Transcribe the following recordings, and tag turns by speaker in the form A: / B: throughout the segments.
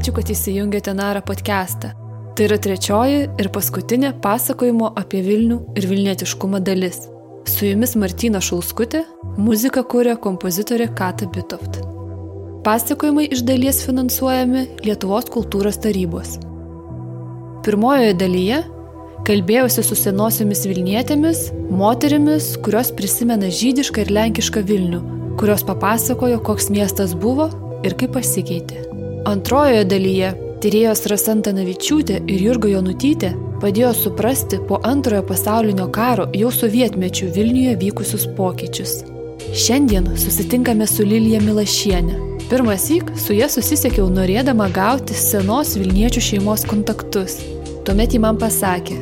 A: Ačiū, kad įsijungėte Nara podcastą. Tai yra trečioji ir paskutinė pasakojimo apie Vilnių ir Vilnietiškumą dalis. Su jumis Martina Šulskutė, muziką kūrė kompozitorė Kata Bitoft. Pasakojimai iš dalies finansuojami Lietuvos kultūros tarybos. Pirmojoje dalyje kalbėjausi su senosiomis Vilnietėmis, moterimis, kurios prisimena žydišką ir lenkišką Vilnių, kurios papasakojo, koks miestas buvo ir kaip pasikeitė. Antrojoje dalyje tyrėjos Rasanta Navičiūtė ir Jurga Jonutytė padėjo suprasti po antrojo pasaulinio karo jau sovietmečių Vilniuje vykusius pokyčius. Šiandien susitinkame su Lilija Milašienė. Pirmas įk su ja susisiekiau norėdama gauti senos Vilniečių šeimos kontaktus. Tuomet ji man pasakė,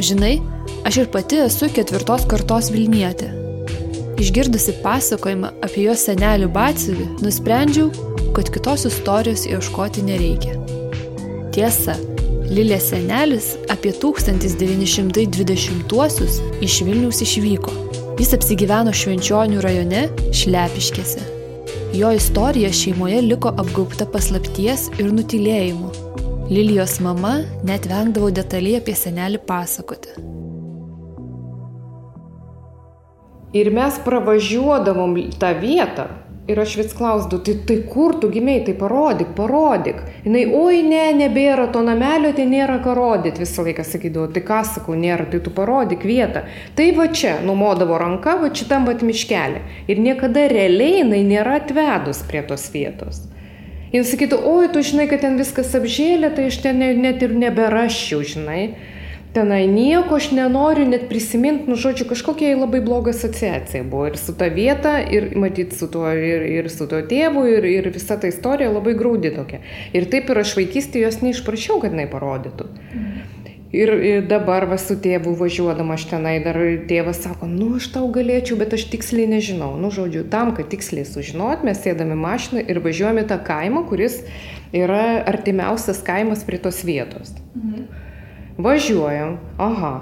A: žinai, aš ir pati esu ketvirtos kartos Vilnietė. Išgirdusi pasakojimą apie jos senelių batsiuvį, nusprendžiau, kad kitos istorijos ieškoti nereikia. Tiesa, Lilės senelis apie 1920-uosius iš Vilniaus išvyko. Jis apsigyveno Švenčionių rajone Šlepiškėse. Jo istorija šeimoje liko apgaubta paslapties ir nutilėjimu. Lilijos mama net vengdavo detaliai apie senelį pasakoti.
B: Ir mes pravažiuodavom tą vietą. Ir aš vis klausdavau, tai, tai kur tu gimiai, tai parodyk, parodyk. Jis, oi ne, nebėra to namelio, tai nėra ką rodyti. Visą laiką sakydavau, tai ką sakau, nėra, tai tu parodyk vietą. Tai va čia, numodavo ranka, va šitam va miškelį. Ir niekada realiai jinai nėra atvedus prie tos vietos. Jis sakytų, oi, tu žinai, kad ten viskas apžėlė, tai aš ten net ir neberaščiau, žinai tenai nieko aš nenoriu net prisiminti, nu žodžiu, kažkokia labai bloga asociacija buvo ir su ta vieta, ir matyt su tuo, ir, ir su tuo tėvu, ir, ir visa ta istorija labai graudi tokia. Ir taip ir aš vaikystėje jos neišprašiau, kad jinai parodytų. Ir, ir dabar va su tėvu važiuodama aš tenai dar tėvas sako, nu aš tau galėčiau, bet aš tiksliai nežinau. Nu žodžiu, tam, kad tiksliai sužinot, mes sėdame mašiną ir važiuojame tą kaimą, kuris yra artimiausias kaimas prie tos vietos. Mhm. Važiuojam, aha,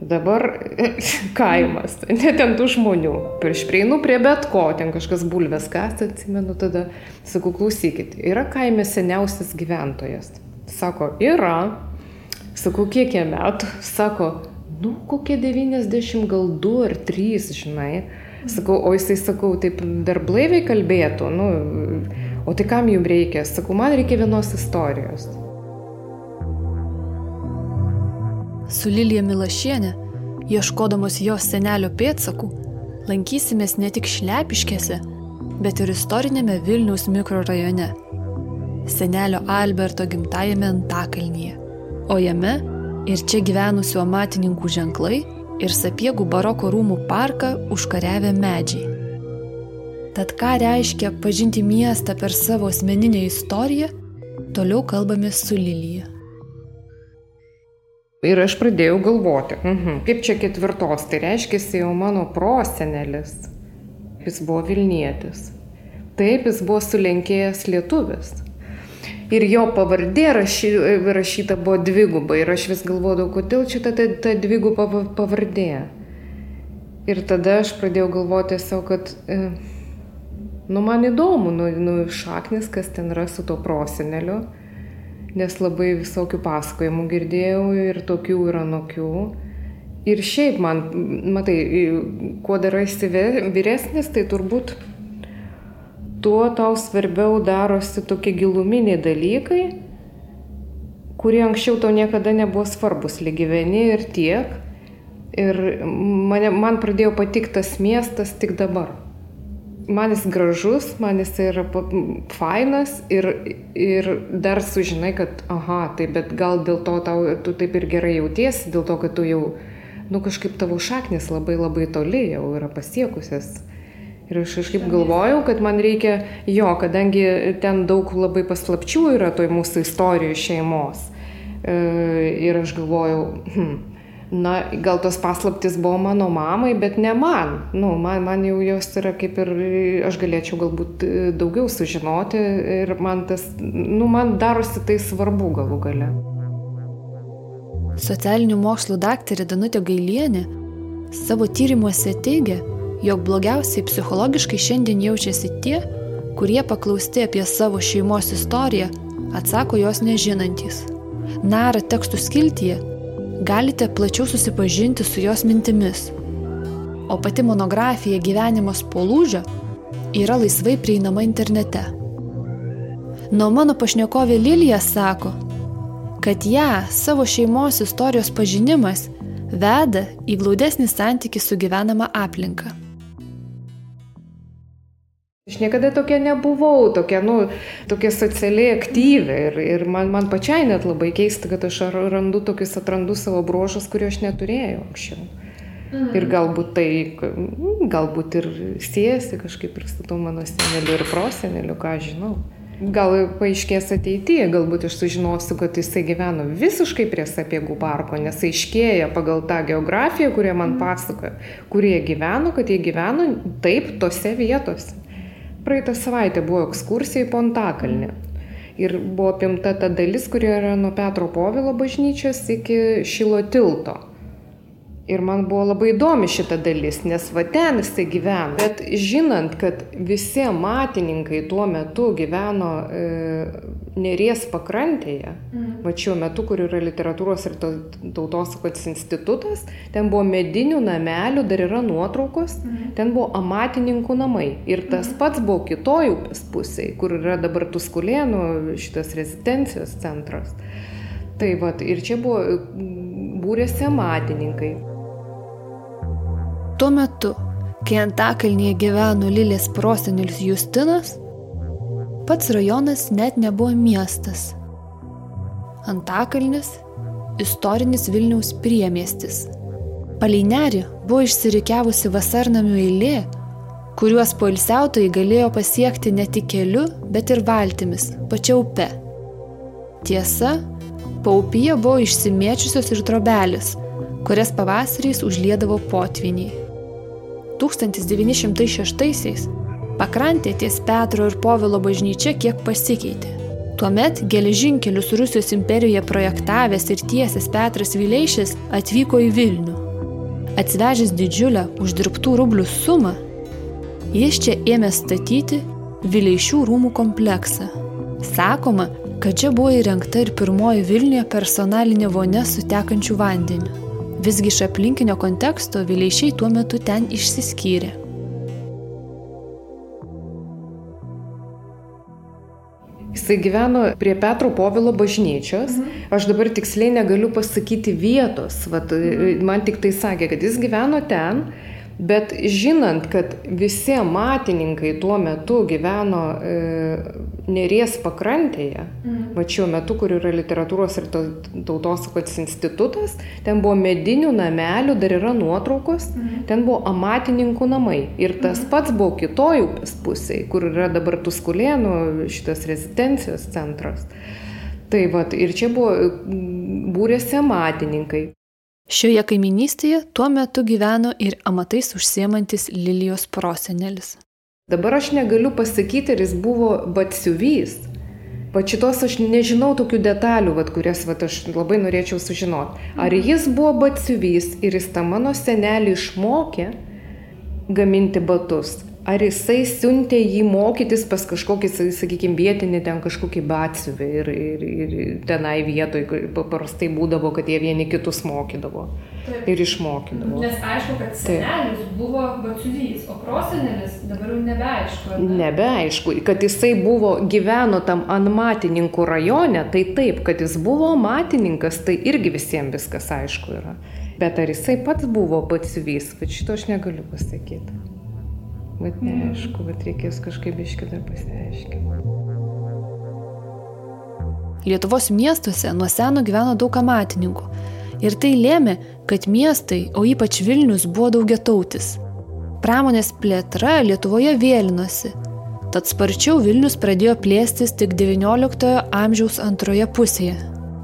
B: dabar kaimas, net ten tų žmonių. Prieš prieinu prie bet ko, ten kažkas bulves kas, atsimenu tada, sakau, klausykit, yra kaime seniausias gyventojas. Sako, yra. Sakau, kiek jie metų? Sako, nu, kokie 90, gal 2 ar 3, žinai. Sakau, o jisai, sakau, taip dar blaiviai kalbėtų, nu, o tai kam jums reikia? Sakau, man reikia vienos istorijos.
A: Su Lilija Milašienė, ieškodamos jos senelio pėdsakų, lankysimės ne tik Šlepiškėse, bet ir istorinėme Vilniaus mikrorajone. Senelio Alberto gimtajame Antakalnyje. O jame ir čia gyvenusių amatininkų ženklai ir sapiegų baroko rūmų parką užkariavę medžiai. Tad ką reiškia pažinti miestą per savo asmeninę istoriją, toliau kalbame su Lilyje.
B: Ir aš pradėjau galvoti, mhm, kaip čia ketvirtos, tai reiškia, jau mano prosenelis, jis buvo Vilnietis. Taip, jis buvo sulenkėjęs lietuvis. Ir jo pavardė rašy, rašyta buvo dvigubai ir aš vis galvodavau, kodėl čia ta, ta, ta dviguba pavardė. Ir tada aš pradėjau galvoti tiesiog, kad, e, nu man įdomu, nu, nu šaknis, kas ten yra su to proseneliu nes labai visokių pasakojimų girdėjau ir tokių ir anokių. Ir šiaip man, matai, kuo daraisi vyresnis, tai turbūt tuo tau svarbiau darosi tokie giluminiai dalykai, kurie anksčiau tau niekada nebuvo svarbus, lygyveni ir tiek. Ir mane, man pradėjo patikti tas miestas tik dabar man jis gražus, man jis yra fainas ir, ir dar sužinai, kad, aha, tai bet gal dėl to tau, tu taip ir gerai jautiesi, dėl to, kad tu jau, nu kažkaip tavo šaknis labai labai toli jau yra pasiekusias. Ir aš kažkaip galvojau, kad man reikia jo, kadangi ten daug labai paslapčių yra toj mūsų istorijų šeimos. E, ir aš galvojau, hm, na, gal tos paslaptis buvo mano mamai, bet ne man. Nu, man, man jau jos yra kaip ir, aš galėčiau galbūt e, daugiau sužinoti ir man tas, nu, man darosi tai svarbu galų gale.
A: Socialinių mokslų daktarė Danutė Gailienė savo tyrimuose teigia, jog blogiausiai psichologiškai šiandien jaučiasi tie, kurie paklausti apie savo šeimos istoriją atsako jos nežinantys. Nara tekstų skiltyje galite plačiau susipažinti su jos mintimis. O pati monografija Gyvenimas po lūžio yra laisvai prieinama internete. Nuo mano pašnekovė Lilija sako, kad ją savo šeimos istorijos pažinimas veda į glaudesnį santykį su gyvenama aplinka.
B: Aš niekada tokia nebuvau, tokia, nu, tokia socialiai aktyvi ir, ir man, man pačiai net labai keista, kad aš randu tokius, atrandu savo brožus, kuriuo aš neturėjau anksčiau. Mhm. Ir galbūt tai, galbūt ir siejasi kažkaip ir su to mano seneliu ir proseneliu, ką žinau. Gal paaiškės ateityje, galbūt aš sužinosiu, kad jisai gyveno visiškai prie sapiegų parko, nes aiškėja pagal tą geografiją, kurią man mhm. pasakoja, kur jie gyveno, kad jie gyveno taip tose vietose praeitą savaitę buvo ekskursija į Pontakalnį. Ir buvo apimta ta dalis, kuri yra nuo Petro Povilo bažnyčios iki Šilo tilto. Ir man buvo labai įdomi šita dalis, nes va ten jisai gyveno. Bet žinant, kad visi matininkai tuo metu gyveno e, Neries pakrantėje, mm. va šiuo metu, kur yra literatūros ir tautosakos institutas, ten buvo medinių namelių, dar yra nuotraukos, mm. ten buvo amatininkų namai. Ir tas mm. pats buvo kitoj upės pusėje, kur yra dabar Tuskulėnų šitas rezidencijos centras. Tai va, ir čia buvo būrėsi amatininkai.
A: Tuo metu, kai Antakalnyje gyveno Lilės prosenelis Justinas, pats rajonas net nebuvo miestas. Antakalnis - istorinis Vilniaus priemiestis. Palei nerį buvo išsirikiavusi vasarnamių eilė, kuriuos poilsiautojai galėjo pasiekti ne tik keliu, bet ir valtimis, pačia upe. Tiesa, paupyje buvo išsimėčiusios ir drobelis, kurias pavasariais užliedavo potviniai. 1906-aisiais pakrantė ties Petro ir Povilo bažnyčia kiek pasikeitė. Tuomet geležinkelius Rusijos imperijoje projektavęs ir tiesęs Petras Vileišis atvyko į Vilnių. Atsivežęs didžiulę uždirbtų rublių sumą, jis čia ėmė statyti Vileišių rūmų kompleksą. Sakoma, kad čia buvo įrengta ir pirmoji Vilniuje personalinė vonia su tekančiu vandeniu. Visgi iš aplinkinio konteksto Vileišiai tuo metu ten išsiskyrė.
B: Jisai gyveno prie Petro Povilo bažnyčios. Mhm. Aš dabar tiksliai negaliu pasakyti vietos. Vat, mhm. Man tik tai sakė, kad jis gyveno ten, Bet žinant, kad visi amatininkai tuo metu gyveno e, Neries pakrantėje, mm. šiuo metu, kur yra literatūros ir tautosakos institutas, ten buvo medinių namelių, dar yra nuotraukos, mm. ten buvo amatininkų namai. Ir tas mm. pats buvo kitoj upės pusėje, kur yra dabar Tuskulėnų šitas rezidencijos centras. Tai va, ir čia buvo būrėsi amatininkai.
A: Šioje kaiminystėje tuo metu gyveno ir amatais užsiemantis Lilijos prosenelis.
B: Dabar aš negaliu pasakyti, ar jis buvo batsiuvys. Pat šitos aš nežinau tokių detalių, vat, kurias vat, aš labai norėčiau sužinoti. Ar mhm. jis buvo batsiuvys ir jis tą mano senelį išmokė gaminti batus, ar jisai siuntė jį mokytis pas kažkokį, sakykime, vietinį ten kažkokį batsiuvį ir, ir, ir tenai vietoj paprastai būdavo, kad jie vieni kitus mokydavo Taip. ir išmokydavo.
A: Nes aišku, kad senelis Taip. buvo batsiuvys, o prosenelis dabar jau nebeaišku. Ne?
B: Nebeaišku, kad jisai buvo, gyveno tam anmatininkų rajone, tai taip, kad jis buvo matininkas, tai irgi visiems viskas aišku yra. Bet ar jisai pats buvo batsiuvys, bet šito aš negaliu pasakyti. Bet neaišku, bet reikės kažkaip iški dar pasiaiškinti.
A: Lietuvos miestuose nuo seno gyveno daug amatininkų. Ir tai lėmė, kad miestai, o ypač Vilnius, buvo daugiatautis. Pramonės plėtra Lietuvoje vėlinosi. Tad sparčiau Vilnius pradėjo plėstis tik XIX amžiaus antroje pusėje.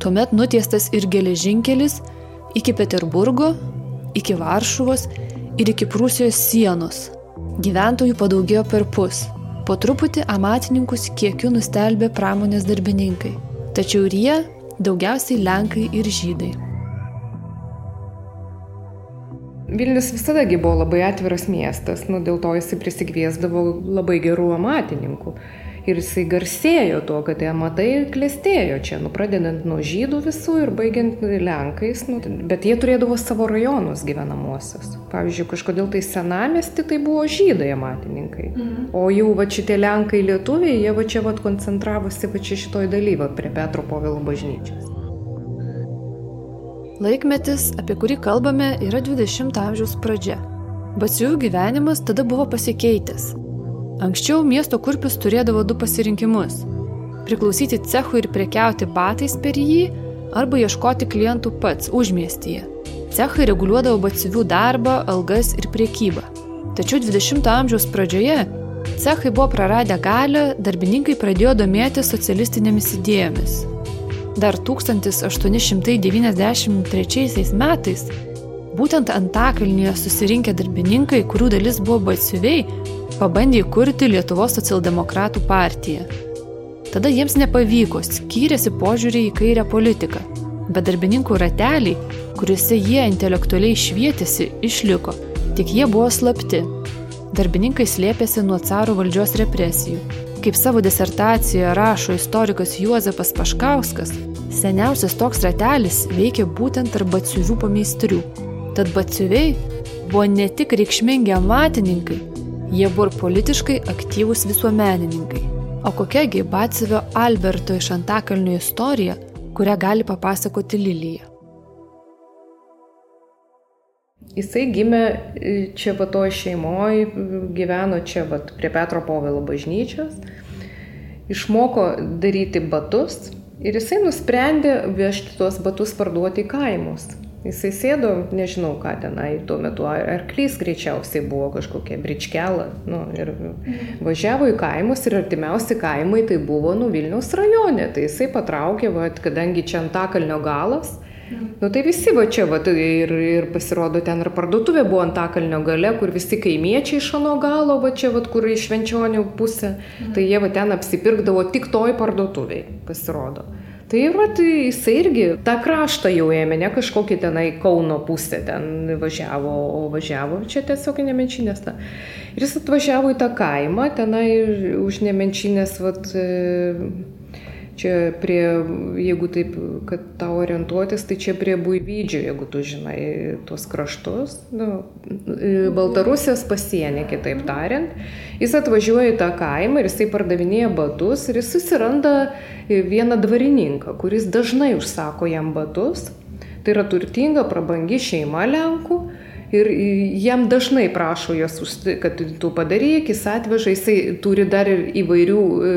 A: Tuomet nutiestas ir geležinkelis iki Peterburgo, iki Varšuvos ir iki Prūsijos sienos. Gyventojų padaugėjo per pus. Po truputį amatininkus kiekiu nustelbė pramonės darbininkai. Tačiau ir jie daugiausiai Lenkai ir Žydai.
B: Vilnius visadagi buvo labai atviras miestas, nu, dėl to jisai prisikviesdavo labai gerų amatininkų. Ir jisai garsėjo tuo, kad tie matai klėstėjo čia, nu, pradedant nuo žydų visų ir baigiant lenkais, nu, bet jie turėdavo savo rajonus gyvenamosios. Pavyzdžiui, kažkodėl tai senamesti tai buvo žydai amatininkai. Mhm. O jau va šitie lenkai lietuviai, jie va čia va koncentravosi va čia šitoj daly, va prie Petro Povilo bažnyčios.
A: Laikmetis, apie kurį kalbame, yra 20-ojo amžiaus pradžia. Batsiųjų gyvenimas tada buvo pasikeitęs. Anksčiau miesto kurpius turėdavo du pasirinkimus - priklausyti cechui ir prekiauti batais per jį, arba ieškoti klientų pats užmiestyje. Cechai reguliuodavo batsiuvių darbą, algas ir priekybą. Tačiau 20-ojo amžiaus pradžioje cechai buvo praradę galę, darbininkai pradėjo domėtis socialistinėmis idėjomis. Dar 1893 metais būtent Antakalnyje susirinkę darbininkai, kurių dalis buvo batsiuviai, pabandė įkurti Lietuvos socialdemokratų partiją. Tada jiems nepavyko, skyrėsi požiūrį į kairę politiką, bet darbininkų rateliai, kuriuose jie intelektualiai švietėsi, išliko, tik jie buvo slapti. Darbininkai slėpėsi nuo caro valdžios represijų. Kaip savo disertacijoje rašo istorikas Juozapas Paškauskas, seniausias toks ratelis veikė būtent tarp batsiuvių pameistrių. Tad batsiuviai buvo ne tik reikšmingi amatininkai, Jie buvo politiškai aktyvūs visuomenininkai. O kokiagi Batsivio Alberto iš Antakalnio istorija, kurią gali papasakoti Lilyje?
B: Jisai gimė e, čia va toj šeimoje, gyveno čia va prie Petro Povilo bažnyčios, išmoko daryti batus ir jisai nusprendė vežti tuos batus parduoti į kaimus. Jisai sėdo, nežinau ką tenai tuo metu, arklys greičiausiai buvo kažkokia bričkelą, nu, ir važiavo į kaimus ir artimiausi kaimai tai buvo nu Vilniaus rajone, tai jisai patraukė, va, kadangi čia Antakalnio galas, Nu tai visi va čia, va, ir, ir pasirodo ten ir parduotuvė buvo Antakalnio gale, kur visi kaimiečiai iš ano galo, va čia, va, kur iš švenčionių pusė, tai jie va ten apsipirkdavo tik toj parduotuviai, pasirodo. Tai va, tai jisai irgi tą kraštą jau ėmė, ne kažkokį tenai Kauno pusę ten važiavo, o važiavo čia tiesiog nemenčinės. Ta. Ir jis atvažiavo į tą kaimą, tenai už nemenčinės, va, Čia prie, jeigu taip, kad tau orientuotis, tai čia prie Buivydžio, jeigu tu žinai tuos kraštus, nu, Baltarusijos pasienė, kitaip tariant. Jis atvažiuoja į tą kaimą ir jisai pardavinėja batus ir jis susiranda vieną dvarininką, kuris dažnai užsako jam batus. Tai yra turtinga, prabangi šeima Lenkų ir jam dažnai prašo jos, kad tu padaryk, jis atveža, jisai turi dar ir įvairių e,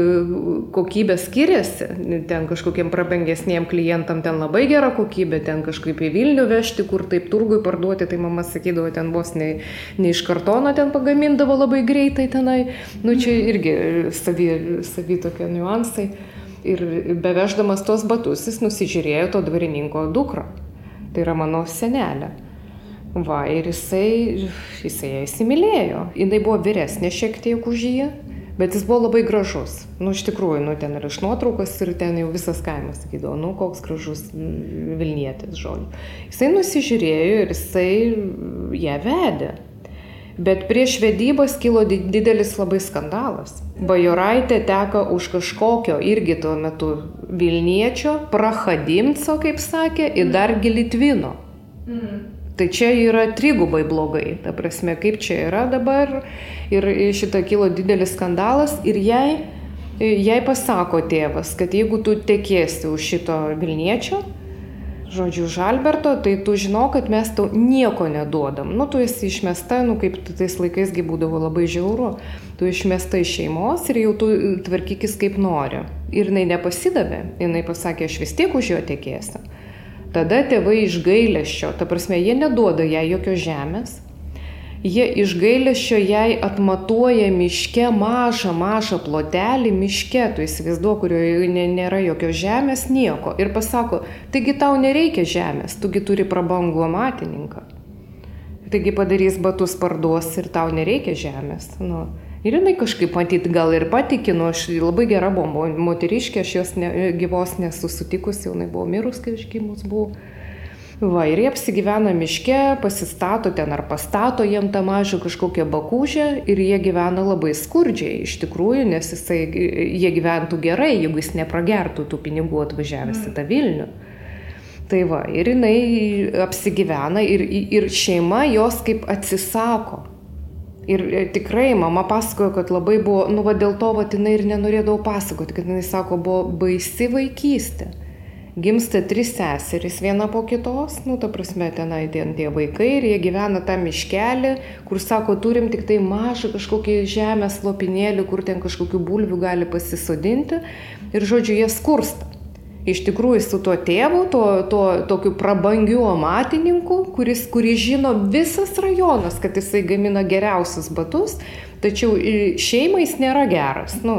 B: kokybės skiriasi, ten kažkokiem prabangesniem klientam ten labai gera kokybė, ten kažkaip į Vilnių vežti, kur taip turgui parduoti, tai mama sakydavo, ten vos ne, ne iš kartono ten pagamindavo labai greitai tenai, nu čia irgi savi, savi tokie niuansai. Ir beveždamas tos batus jis nusižiūrėjo to dvarininko dukrą. Tai yra mano senelė. Va, ir jisai, jisai ją įsimylėjo. Jis buvo vyresnė šiek tiek už jį, bet jis buvo labai gražus. Nu, iš tikrųjų, nu, ten yra iš nuotraukos ir ten jau visas kaimas sakydavo, nu, koks gražus Vilnietis, žodžiu. Jisai nusižiūrėjo ir jisai ją vedė. Bet prieš vedybas kilo didelis labai skandalas. Bajoraitė teka už kažkokio irgi tuo metu Vilniečio, Prahadimco, kaip sakė, ir dargi Litvino. Mhm. Tai čia yra trigubai blogai, ta prasme, kaip čia yra dabar. Ir šitą kilo didelis skandalas ir jai, jai pasako tėvas, kad jeigu tu tekėsi už šito Vilniečio, žodžiu, už Alberto, tai tu žinok, kad mes tau nieko neduodam. Nu, tu esi išmesta, nu, kaip tais laikaisgi būdavo labai žiauru. Tu išmesta iš šeimos ir jau tu tvarkykis kaip nori. Ir jinai nepasidavė, jinai pasakė, aš vis tiek už jo tekėsiu. Tada tėvai iš gailesčio, ta prasme, jie neduoda jai jokios žemės, jie iš gailesčio jai atmatuoja miške mažą, mažą plotelį miške, tu įsivaizduoji, kurioje nėra jokios žemės, nieko. Ir pasako, taigi tau nereikia žemės, tugi turi prabangų amatininką. Taigi padarys batus parduos ir tau nereikia žemės. Nu, Ir jinai kažkaip matyt gal ir patikino, aš labai gera buvo moteriškė, aš jos ne, gyvos nesusitikusi, jinai buvo mirus, kai aš gimus buvau. Va, ir jie apsigyvena miške, pasistato ten ar pastato jiem tą mažą kažkokią bakūžę ir jie gyvena labai skurdžiai iš tikrųjų, nes jisai, jie gyventų gerai, jeigu jis nepragertų tų pinigų atvažiavęs į tą Vilnių. Tai va, ir jinai apsigyvena ir, ir šeima jos kaip atsisako. Ir e, tikrai mama pasakojo, kad labai buvo, nu va dėl to, va jinai ir nenorėdavo pasakoti, kad jinai sako, buvo baisi vaikystė. Gimsta trys seserys viena po kitos, nu ta prasme tenai ten tie vaikai ir jie gyvena tą miškelį, kur sako, turim tik tai mažą kažkokį žemės lopinėlį, kur ten kažkokių bulvių gali pasisodinti ir žodžiu jie skursta iš tikrųjų su tuo tėvu, tuo, tuo tokiu prabangiu amatininku, kuris, kuris žino visas rajonas, kad jisai gamina geriausius batus, Tačiau šeimai jis nėra geras, nu,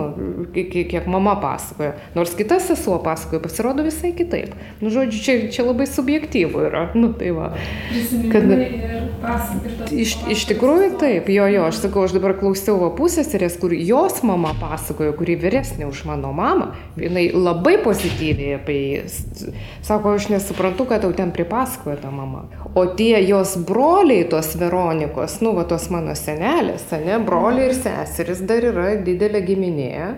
B: kiek mama pasakoja. Nors kita sesuo pasakoja, pasirodo visai kitaip. Nu, žodžiu, čia, čia labai subjektyvu yra. Nu, tai va.
A: Kad,
B: iš, iš tikrųjų taip, jo, jo, aš sakau, aš dabar klausiau va pusėserės, kur jos mama pasakojo, kuri vyresnė už mano mamą, jinai labai pozityviai apie jį. Sako, aš nesuprantu, kad tau ten pripasakojo ta mama. O tie jos broliai, tos Veronikos, nu, va tos mano senelės, ne, broliai broliai ir seserys dar yra didelė giminė,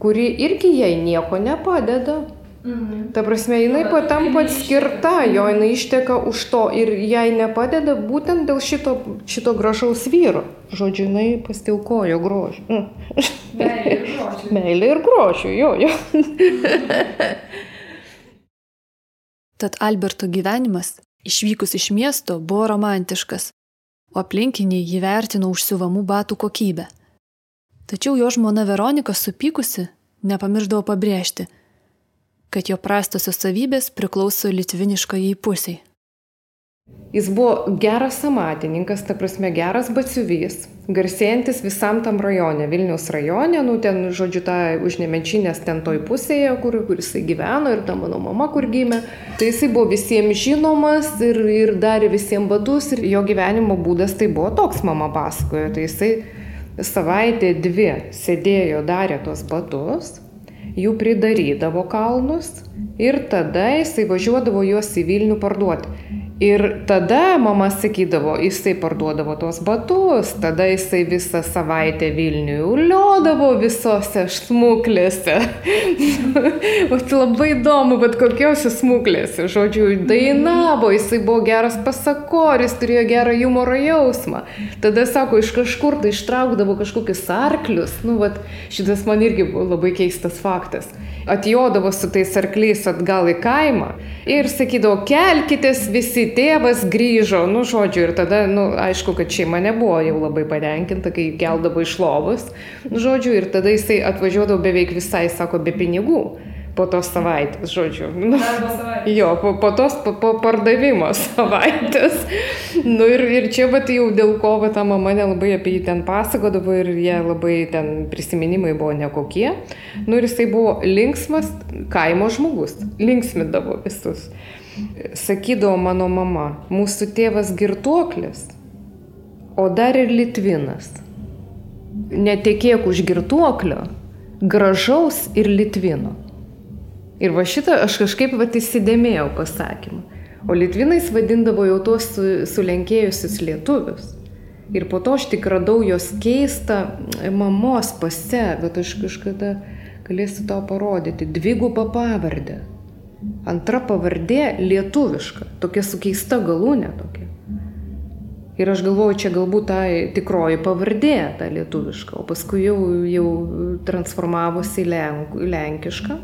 B: kuri irgi jai nieko nepadeda. Mhm. Ta prasme, jinai patampa atskirta, jo jinai išteka už to ir jai nepadeda būtent dėl šito, šito gražaus vyro. Žodžiu, jinai pastilkojo grožį.
A: Meilė ir grožį.
B: Meilė ir grožį, jo, jo.
A: Tad Alberto gyvenimas, išvykus iš miesto, buvo romantiškas, o aplinkiniai jį vertino užsiuvamų batų kokybę. Tačiau jo žmona Veronika supykusi nepamirždavo pabrėžti, kad jo prastosios savybės priklauso litviniškai pusiai.
B: Jis buvo geras amatininkas, ta prasme geras batsiuvys, garsėjantis visam tam rajone, Vilnius rajone, nu ten, žodžiu, tą užnemenčinės ten toj pusėje, kur, kur jisai gyveno ir ta mano mama, kur gimė. Tai jisai buvo visiems žinomas ir, ir darė visiems badus ir jo gyvenimo būdas tai buvo toks, mama pasakojo. Tai jisai savaitę dvi sėdėjo, darė tos batus, jų pridarydavo kalnus ir tada jisai važiuodavo juos į Vilnių parduoti. Ir tada mama sakydavo, jisai parduodavo tos batus, tada jisai visą savaitę Vilniuje uliodavo visose smuklėse. Vat labai įdomu, bet kokiuose smuklėse, žodžiu, dainavo, jisai buvo geras pasakoris, turėjo gerą humoro jausmą. Tada, sako, iš kažkur tai ištraukdavo kažkokius arklius, nu, vat, šitas man irgi buvo labai keistas faktas. Atjodavo su tais arkliais atgal į kaimą ir sakydavo, kelkitės visi tėvas grįžo, nu, žodžiu, ir tada, nu, aišku, kad šeima nebuvo jau labai patenkinta, kai keldavo iš lovos, nu, žodžiu, ir tada jisai atvažiuodavo beveik visai, sako, be pinigų po tos savaitės, žodžiu. Nu, jo, po, po tos po, po pardavimo savaitės. nu, ir, ir čia, bet jau dėl ko va, ta mama nelabai apie jį ten pasakodavo ir jie labai ten prisiminimai buvo nekokie. Nu, ir jisai buvo linksmas kaimo žmogus, linksmindavo visus sakydavo mano mama, mūsų tėvas girtuoklis, o dar ir litvinas. Netikėk už girtuoklio, gražaus ir litvino. Ir va šitą aš kažkaip va įsidėmėjau pasakymą. O litvinais vadindavo jau tuos sulenkėjusius lietuvius. Ir po to aš tik radau jos keistą mamos pase, bet aš kažkada galėsiu tau parodyti dvigubą pavardę. Antra pavardė lietuviška, tokia su keista galūnė tokia. Ir aš galvoju, čia galbūt ta tikroji pavardė, ta lietuviška, o paskui jau, jau transformavosi į lenk, lenkišką.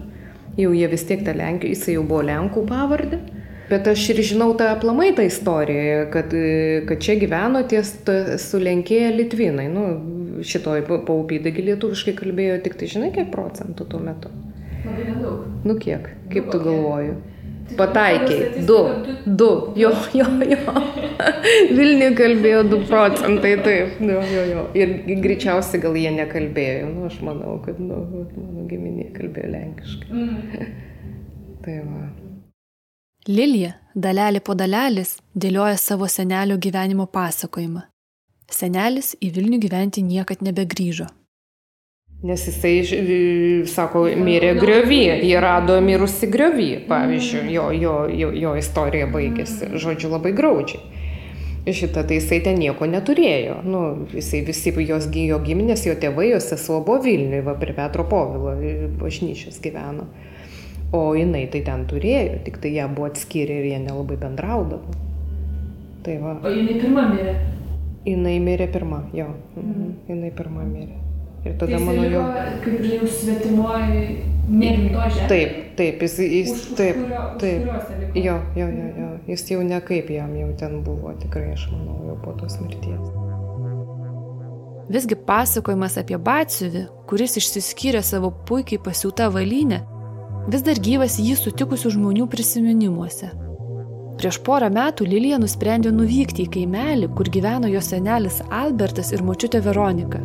B: Jau jie vis tiek tą lenkį, jisai jau buvo lenkų pavardė. Bet aš ir žinau tą aplamai tą istoriją, kad, kad čia gyveno ties sulenkėję Litvinai. Nu, šitoj paupydagi lietuviškai kalbėjo tik tai, žinai, kiek procentų tuo metu.
A: Labai nedaug.
B: Nu kiek, kaip tu galvoji? Pataikiai. Du. Du. Jo, jo, jo. Vilniuje kalbėjo 2 procentai, taip. Jo, jo, jo. Ir greičiausiai gal jie nekalbėjo. Nu, aš manau, kad nu, mano giminė kalbėjo lenkiškai. Mm. tai va.
A: Lilija, dalelį po dalelės, dėlioja savo senelio gyvenimo pasakojimą. Senelis į Vilnių gyventi niekad nebegrįžo.
B: Nes jisai, sako, mirė griovy, jie rado mirusi griovy, pavyzdžiui, jo, jo, jo, jo istorija baigėsi, žodžiu, labai graudžiai. Šitą tai jisai ten nieko neturėjo. Nu, jisai visi jos jo giminės, jo tėvai, jo sesuo buvo Vilniuje, va prie Petro Povilo bažnyčios gyveno. O jinai tai ten turėjo, tik tai ją buvo atskyrę ir jie nelabai bendraudavo.
A: Tai va. O jinai pirma mirė?
B: Jinai mirė pirma, jo. Mhm. Jinai pirma mirė.
A: Ir tada tai mano jau... Kaip ir jau svetimoji, negimto žemė.
B: Taip, taip, jis, jis už, taip, kurio, taip. Jo, jo, jo, jo, jis jau nekaip jam jau ten buvo, tikrai aš manau, jau po tos mirties.
A: Visgi pasakojimas apie batsiuvį, kuris išsiskyrė savo puikiai pasiūtą valynę, vis dar gyvas jį sutikusių žmonių prisiminimuose. Prieš porą metų Lilija nusprendė nuvykti į kaimelį, kur gyveno jos senelis Albertas ir močiutė Veronika.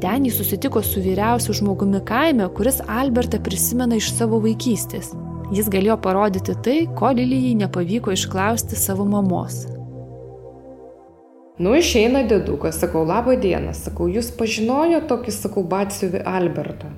A: Ten jis susitiko su vyriausiu žmogumi kaime, kuris Albertą prisimena iš savo vaikystės. Jis galėjo parodyti tai, ko Lilijai nepavyko išklausti savo mamos.
B: Nu, išeina dedukas, sakau, laba diena, sakau, jūs pažinojo tokį, sakau, batsiuvį Albertą.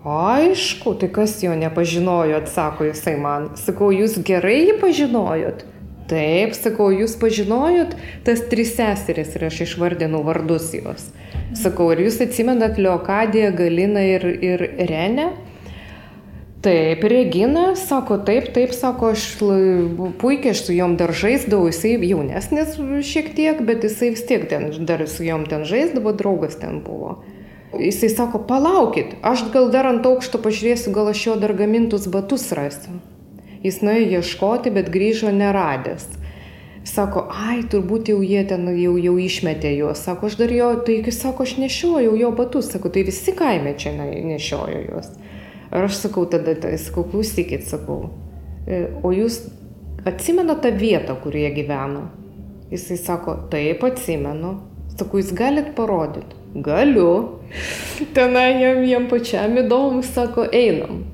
B: Aišku, tai kas jo nepažinojo, atsako jisai man. Sakau, jūs gerai jį pažinojot? Taip, sakau, jūs pažinojot tas tris seseris ir aš išvardinau vardus jos. Sakau, ar jūs atsimenat Leokadiją, Galiną ir, ir Renę? Taip, Regina, sako, taip, taip, sako, aš puikiai aš su jom dar žaisdavau, jisai jaunesnis šiek tiek, bet jisai vis tiek ten, dar su jom ten žaisdavo, draugas ten buvo. Jisai sako, palaukit, aš gal dar ant aukšto pažiūrėsiu, gal aš jo dar gamintus batus rasiu. Jis nuėjo ieškoti, bet grįžo neradęs. Sako, ai, turbūt jau jie ten jau, jau išmetė juos. Sako, aš dar jo, tai jis sako, aš nešiojau jo batus. Sako, tai visi kaime čia nešiojo juos. Ir aš sakau, tada, tai, sakau, klausykit, sakau, e, o jūs atsimenate tą vietą, kurioje gyveno? Jisai sako, taip atsimenu. Sakau, jūs galit parodyti? Galiu. Tenai jam, jam pačiam įdomu, sako, einam.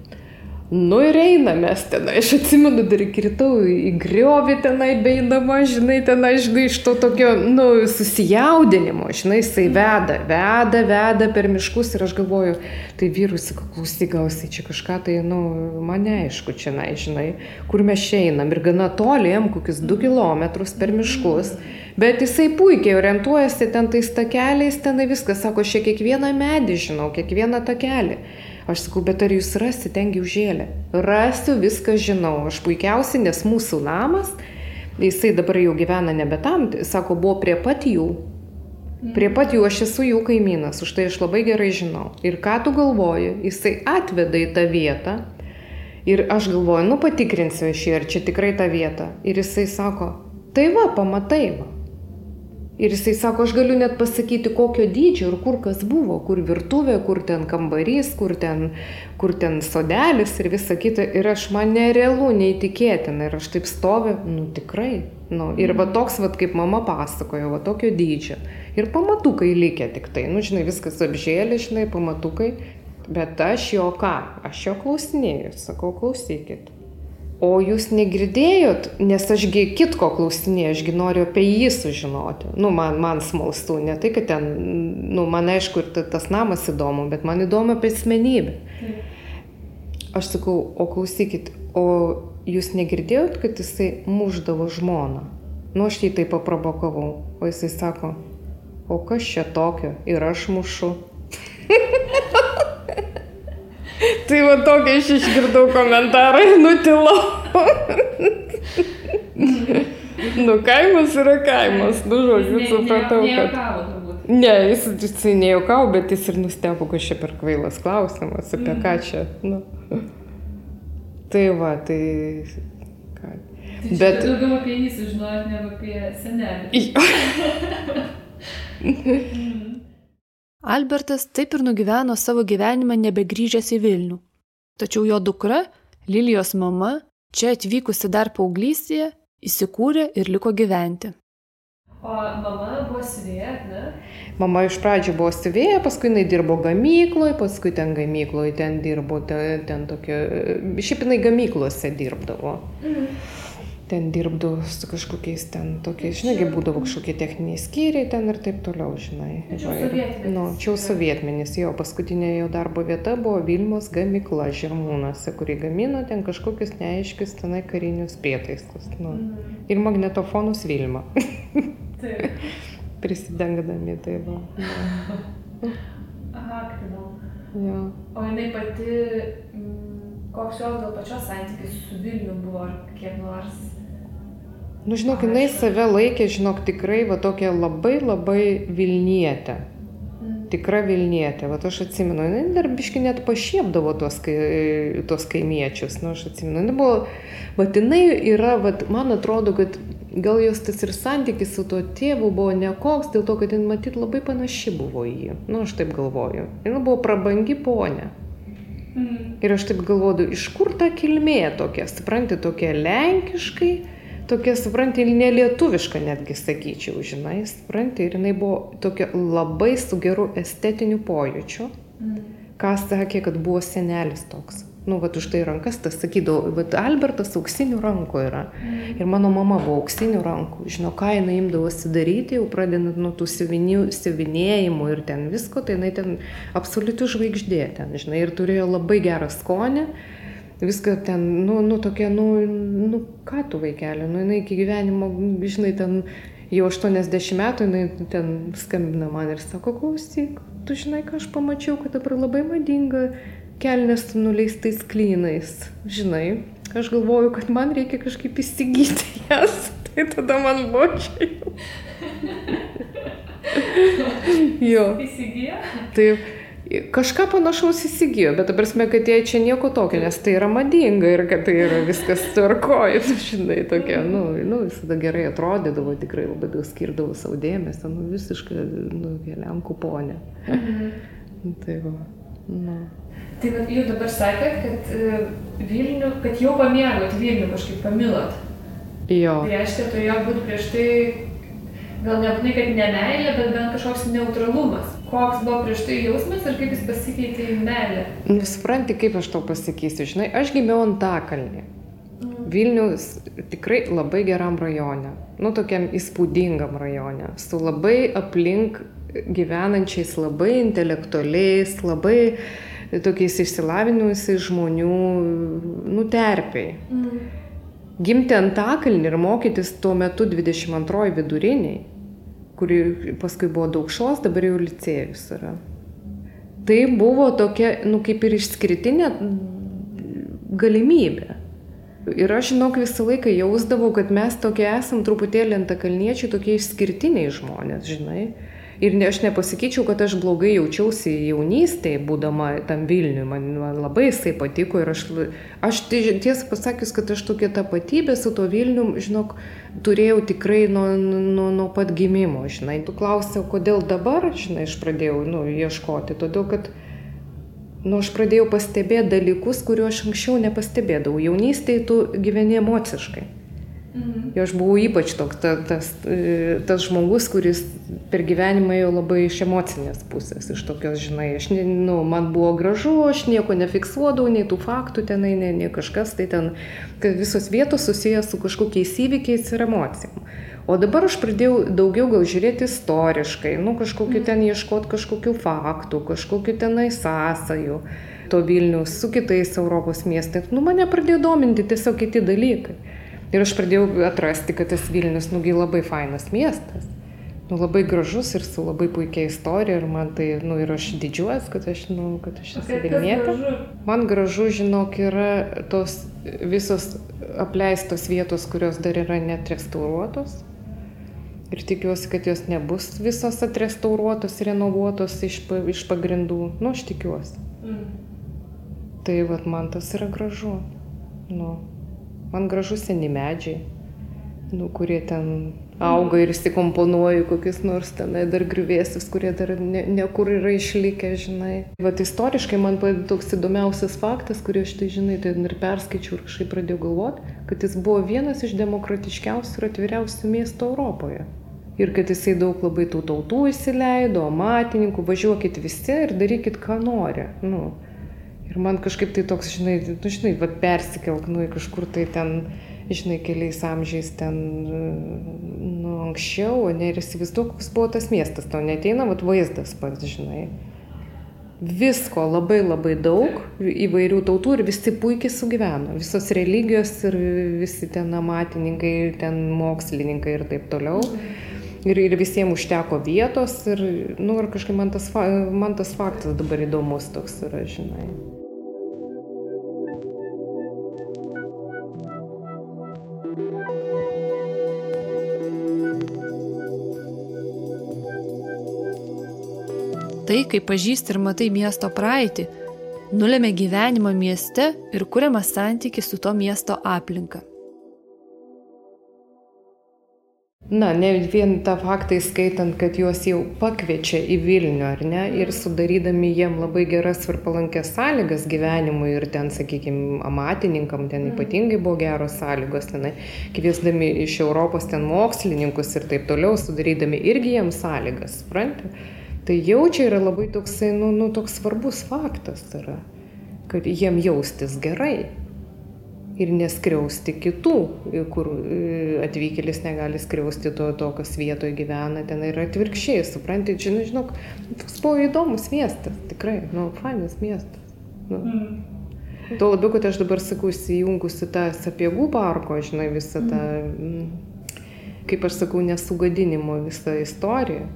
B: Nu ir einam mes tenai, aš atsimenu, dar kritau į griovį tenai beidama, žinai, tenai, žinai, iš to tokio, nu, susijaudinimo, žinai, jisai veda, veda, veda per miškus ir aš galvoju, tai vyrus, klausyk, gausiai čia kažką, tai, nu, man neaišku, čia, na, žinai, kur mes einam. Ir gana toliem, kokius 2 km per miškus. Bet jisai puikiai orientuojasi ten tais takeliais, tenai viskas, sako, aš čia kiekvieną medį žinau, kiekvieną takelį. Aš sakau, bet ar jūs rasite tengi užėlę? Rasiu, viską žinau. Aš puikiausiai, nes mūsų namas, jisai dabar jau gyvena nebe tam, sako, buvo prie pat jų. Prie pat jų aš esu jų kaimynas, už tai aš labai gerai žinau. Ir ką tu galvoji, jisai atveda į tą vietą. Ir aš galvoju, nu patikrinsiu aš jį, ar čia tikrai ta vieta. Ir jisai sako, tai va, pamatai va. Ir jisai sako, aš galiu net pasakyti, kokio dydžio ir kur kas buvo, kur virtuvė, kur ten kambarys, kur ten, kur ten sodelis ir visa kita. Ir aš man nerealu, neįtikėtina. Ir aš taip stoviu, nu tikrai. Nu, ir va toks, va kaip mama pasakojo, va tokio dydžio. Ir pamatukai likę tik tai. Nu, žinai, viskas apžėlė, žinai, pamatukai. Bet aš jo ką? Aš jo klausinėjau, sakau, klausykit. O jūs negirdėjot, nes ašgi kitko klausinėjau, ašgi noriu apie jį sužinoti. Nu, man, man smalsu, ne tai, kad ten, nu, man aišku, ir tas namas įdomu, bet man įdomu apie asmenybę. Aš sakau, o klausykit, o jūs negirdėjot, kad jisai muždavo žmoną? Nu, aš jį taip paprovokavau, o jisai sako, o kas čia tokio ir aš mušu. Tai va tokia aš išgirdau komentarą ir nutilau. nu, kaimas yra kaimas, nu, žodžiu, supratau, kad... Ne, jis, jis nejaukau, bet jis ir nustebo, kad čia per kvailas klausimas, apie mm. ką čia. Nu. Tai va, tai... Ką.
A: Tai bet... Daugiau apie jį sužinojot, negu apie senelį. Albertas taip ir nugyveno savo gyvenimą nebegrįžęs į Vilnių. Tačiau jo dukra, Lilijos mama, čia atvykusi dar paauglystėje, įsikūrė ir liko gyventi. O mama buvo siuvėja, ne?
B: Mama iš pradžių buvo siuvėja, paskui jinai dirbo gamykloje, paskui ten gamykloje ten dirbo, ten, ten tokia, šiaip jinai gamyklose dirbdavo. Mhm. Ten dirbdavo su kažkokiais ten tokiais, žinai, būdavo kažkokie techniniai skyriai ten ir taip toliau, žinai.
A: Čia jau sovietmetis.
B: Nu, čia jau sovietmenis, jo paskutinė jo darbo vieta buvo Vilmos gamykla Žirmūnuose, kuri gamino ten kažkokius neaiškius tenai karinius prietaisus. Nu.
A: Mhm.
B: Ir magnetofonus Vilma. Prisidengdami tai va.
A: Aha, įdomu.
B: Jo.
A: O jinai pati, mm, koks jos gal pačios santykis su Vilniu buvo, ar kiek nors.
B: Nu, žinok, jinai save laikė, žinok, tikrai va tokia labai labai Vilnietė.
A: Mm.
B: Tikra Vilnietė, va aš atsimenu, jinai dar biški net pašiepdavo tuos, kai, tuos kaimiečius, nu aš atsimenu, jinai buvo, va jinai yra, va man atrodo, kad gal jos tas ir santykis su tuo tėvu buvo nekoks, dėl to, kad jin matyt labai panaši buvo į jį, nu aš taip galvoju, jinai buvo prabangi ponė.
A: Mm.
B: Ir aš taip galvoju, iš kur ta kilmė tokia, supranti, tokia lenkiškai, tokia, supranti, nelietuviška netgi sakyčiau, žinai, supranti, ir jinai buvo tokia labai su geru estetiniu pojūčiu,
A: Mm.
B: ką sakė, kad buvo senelis toks. Nu, va, už tai rankas tas sakydavo, va, Albertas auksinių rankų yra.
A: Mm.
B: Ir mano mama buvo auksinių rankų. Žinau, ką jinai imdavosi daryti, jau pradedant nuo tų siuvinėjimų ir ten visko, tai jinai ten absoliuti žvaigždė ten, žinai, ir turėjo labai gerą skonį. Viską ten, nu, nu tokia, nu, nu, ką tu vaikeli, nu, jinai iki gyvenimo, žinai, ten jau 80 metų, jinai ten skambina man ir sako, klausyk, tu žinai, ką aš pamačiau, kad dabar labai madinga kelnes su nuleistais klynais, žinai. Aš galvoju, kad man reikia kažkaip įsigyti jas. Tai tada man jau. jo.
A: Įsigijo?
B: Tai kažką panašaus įsigijo, bet ta prasme, kad jai čia nieko tokio, nes tai yra madinga ir kad tai yra viskas tvarkoja, žinai, tokia, nu, nu, visada gerai atrodydavo, tikrai labai daug skirdavo savo dėmesio, nu, visiškai, nu, Lenkų ponė.
A: Mhm.
B: Tai va, nu.
A: Tai vat jūs dabar sakėt, kad e, Vilnių, kad jau pamėgot Vilnių, kažkaip pamilot.
B: Jo.
A: Tai reiškia, turėjo būti prieš tai, gal nebūtinai, kad ne meilė, bet bent kažkoks neutralumas. Koks buvo prieš tai jausmas ir kaip jis pasikeitė į meilę.
B: Nu, supranti, kaip aš tau pasakysiu, žinai, aš gimiau Antakalnį. Vilnius tikrai labai geram rajone, nu tokiam įspūdingam rajone, su labai aplink gyvenančiais, labai intelektualiais, labai tokiais išsilavinusiais žmonių, nu terpiai.
A: Mm.
B: Gimti Antakalnį ir mokytis tuo metu 22 viduriniai, kuri paskui buvo daugšos, dabar jau licėjus yra. Tai buvo tokia, nu kaip ir išskirtinė galimybė. Ir aš, žinok, visą laiką jausdavau, kad mes tokie esam truputėlį antakalniečiai, tokie išskirtiniai žmonės, žinai. Ir ne, aš nepasakyčiau, kad aš blogai jaučiausi jaunystėje, būdama tam Vilniui, man, man labai jisai patiko ir aš, aš tai- tiesą pasakius, kad aš tokia tapatybė su to Vilnium, žinok, turėjau tikrai nuo, nuo, nuo pat gimimo, žinai. Tu klausiau, kodėl dabar, žinai, aš pradėjau, nu, ieškoti, todėl kad Nu, aš pradėjau pastebėti dalykus, kuriuos aš anksčiau nepastebėdavau. Jaunystėje tu gyveni emociškai.
A: Mhm.
B: Aš buvau ypač toks ta, tas, e, tas žmogus, kuris per gyvenimą ėjo labai iš emocinės pusės, iš tokios, žinai, aš, ne- nu, man buvo gražu, aš nieko nefiksuodavau, nei tų faktų tenai, nei, nei kažkas, tai ten, kad visos vietos susijęs su kažkokiais įvykiais ir emocijom. O dabar aš pradėjau daugiau gal žiūrėti istoriškai, nu kažkokiu ten ieškoti kažkokių faktų, kažkokiu tenai sąsajų to Vilnius su kitais Europos miestais. Nu mane pradėjo dominti tiesiog kiti dalykai. Ir aš pradėjau atrasti, kad tas Vilnius, nugi labai fainas miestas. Nu, labai gražus ir su labai puikia istorija ir man tai, nu ir aš didžiuojas, kad aš, nu, kad aš esu Vilnietė. Man gražu, žinok, yra tos visos apleistos vietos, kurios dar yra net restauruotos. Ir tikiuosi, kad jos nebus visos atrestauruotos, renovuotos iš, iš pagrindų. Nu, aš tikiuosi.
A: Mm.
B: Tai vad man tas yra gražu. Nu, man gražu seni medžiai, nu, kurie ten auga ir įsikomponuoja kokius nors tenai dar grįvėsius, kurie dar ne, nekur yra išlikę, žinai. Vat istoriškai man toks įdomiausias faktas, kurį aš tai žinai, ten ir perskaičiau ir kažkaip pradėjau galvoti, kad jis buvo vienas iš demokratiškiausių ir atviriausių miestų Europoje. Ir kad jisai daug labai tų tautų įsileido, amatininkų, važiuokit visi ir darykit, ką nori. Nu, Ir man kažkaip tai toks, žinai, nu, žinai, va persikelk, nu, į kažkur tai ten žinai, keliais amžiais ten, nu, anksčiau, ne, ir įsivaizduok, koks buvo tas miestas, tau neteina, vat vaizdas pats, žinai. Visko labai labai daug, įvairių tautų ir visi puikiai sugyveno. Visos religijos ir visi ten amatininkai, ten mokslininkai ir taip toliau. Ir, ir visiems užteko vietos ir, nu, ir kažkaip man tas, man tas faktas dabar įdomus toks yra, žinai.
A: Tai, kai pažįsti ir matai miesto praeitį, nulėmė gyvenimą mieste ir kuriamą santyki su to miesto aplinka.
B: Na, ne vien tą faktą įskaitant, kad juos jau pakviečia į Vilnių, ar ne, ir sudarydami jiem labai geras ir palankės sąlygas gyvenimui ir ten, sakykime, amatininkam ten mhm. ypatingai buvo geros sąlygos, tenai, kviesdami iš Europos ten mokslininkus ir taip toliau, sudarydami irgi jiems sąlygas, suprantate? Tai jau čia yra labai toksai, nu, nu, toks svarbus faktas yra, kad jiem jaustis gerai ir neskriausti kitų, kur atvykėlis negali skriausti to, to kas vietoje gyvena, ten yra atvirkščiai, suprantate, žinai, žinok, toks buvo įdomus miestas, tikrai, nu, fainas miestas. Nu. Mm. Tuo labiau, kad aš dabar sakau, įsijungusi tą sapiegų parko, žinai, visą tą, mm. kaip aš sakau, nesugadinimo visą istoriją.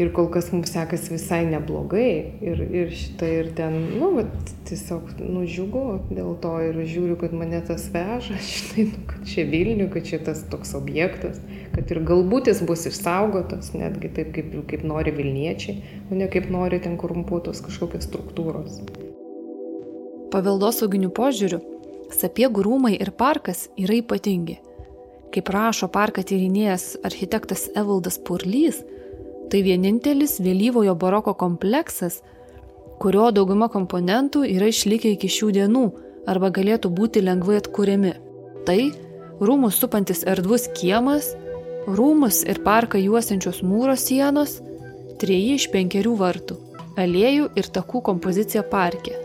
B: Ir kol kas mums sekasi visai neblogai ir, ir šitą ir ten, nu, bet tiesiog nužiūgu dėl to ir žiūriu, kad mane tas veža, štai, nu, kad čia Vilnių, kad čia tas toks objektas, kad ir galbūt jis bus išsaugotas, netgi taip, kaip, kaip nori Vilniečiai, o ne kaip nori ten korumpuotos kažkokios struktūros.
A: Paveldosauginių požiūrių, sapiegų rūmai ir parkas yra ypatingi. Kaip rašo parką tyrinėjęs architektas Evaldas Purlys, Tai vienintelis vėlyvojo baroko kompleksas, kurio dauguma komponentų yra išlikę iki šių dienų arba galėtų būti lengvai atkuriami. Tai rūmus supantis erdvus kiemas, rūmus ir parką juosiančios mūro sienos, treji iš penkerių vartų, aliejų ir takų kompozicija parke.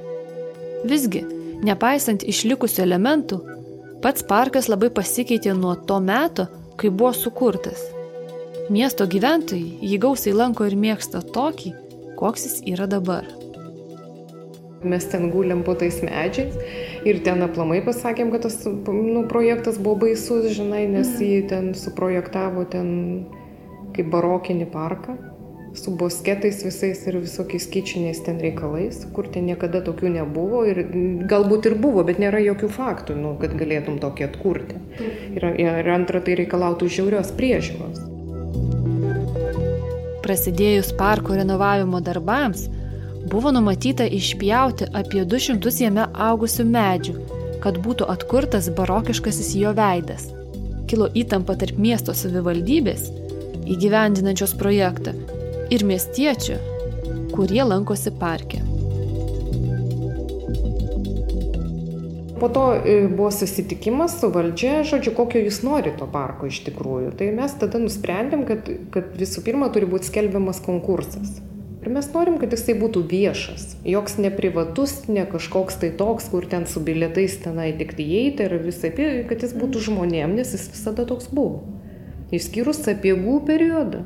A: Visgi, nepaisant išlikusių elementų, pats parkas labai pasikeitė nuo to meto, kai buvo sukurtas. Miesto gyventojai jį gausiai lanko ir mėgsta tokį, koks jis yra dabar.
B: Mes ten gulėm po tais medžiais ir ten aplamai pasakėm, kad tas nu, projektas buvo baisus, žinai, nes mhm. jį ten suprojektavo ten kaip barokinį parką su bosketais visais ir visokiais kyčiniais ten reikalais, kur ten niekada tokių nebuvo ir galbūt ir buvo, bet nėra jokių faktų, nu, kad galėtum tokį atkurti. Ir, ir antra, tai reikalautų žiaurios priežiūros.
A: Prasidėjus parko renovavimo darbams, buvo numatyta išpjauti apie 200 jame augusių medžių, kad būtų atkurtas barokiškasis jo veidas. Kilo įtampa tarp miesto savivaldybės, įgyvendinančios projektą, ir miestiečių, kurie lankosi parke.
B: Po to e, buvo susitikimas su valdžia, žodžiu, kokio jūs nori to parko iš tikrųjų. Tai mes tada nusprendėm, kad, kad visų pirma turi būti skelbiamas konkursas. Ir mes norim, kad jisai būtų viešas. Joks ne privatus, ne kažkoks tai toks, kur ten su bilietais tenai tik įeiti ir visai, kad jis būtų žmonėm, nes jis visada toks buvo. Išskyrus sapiegų periodą.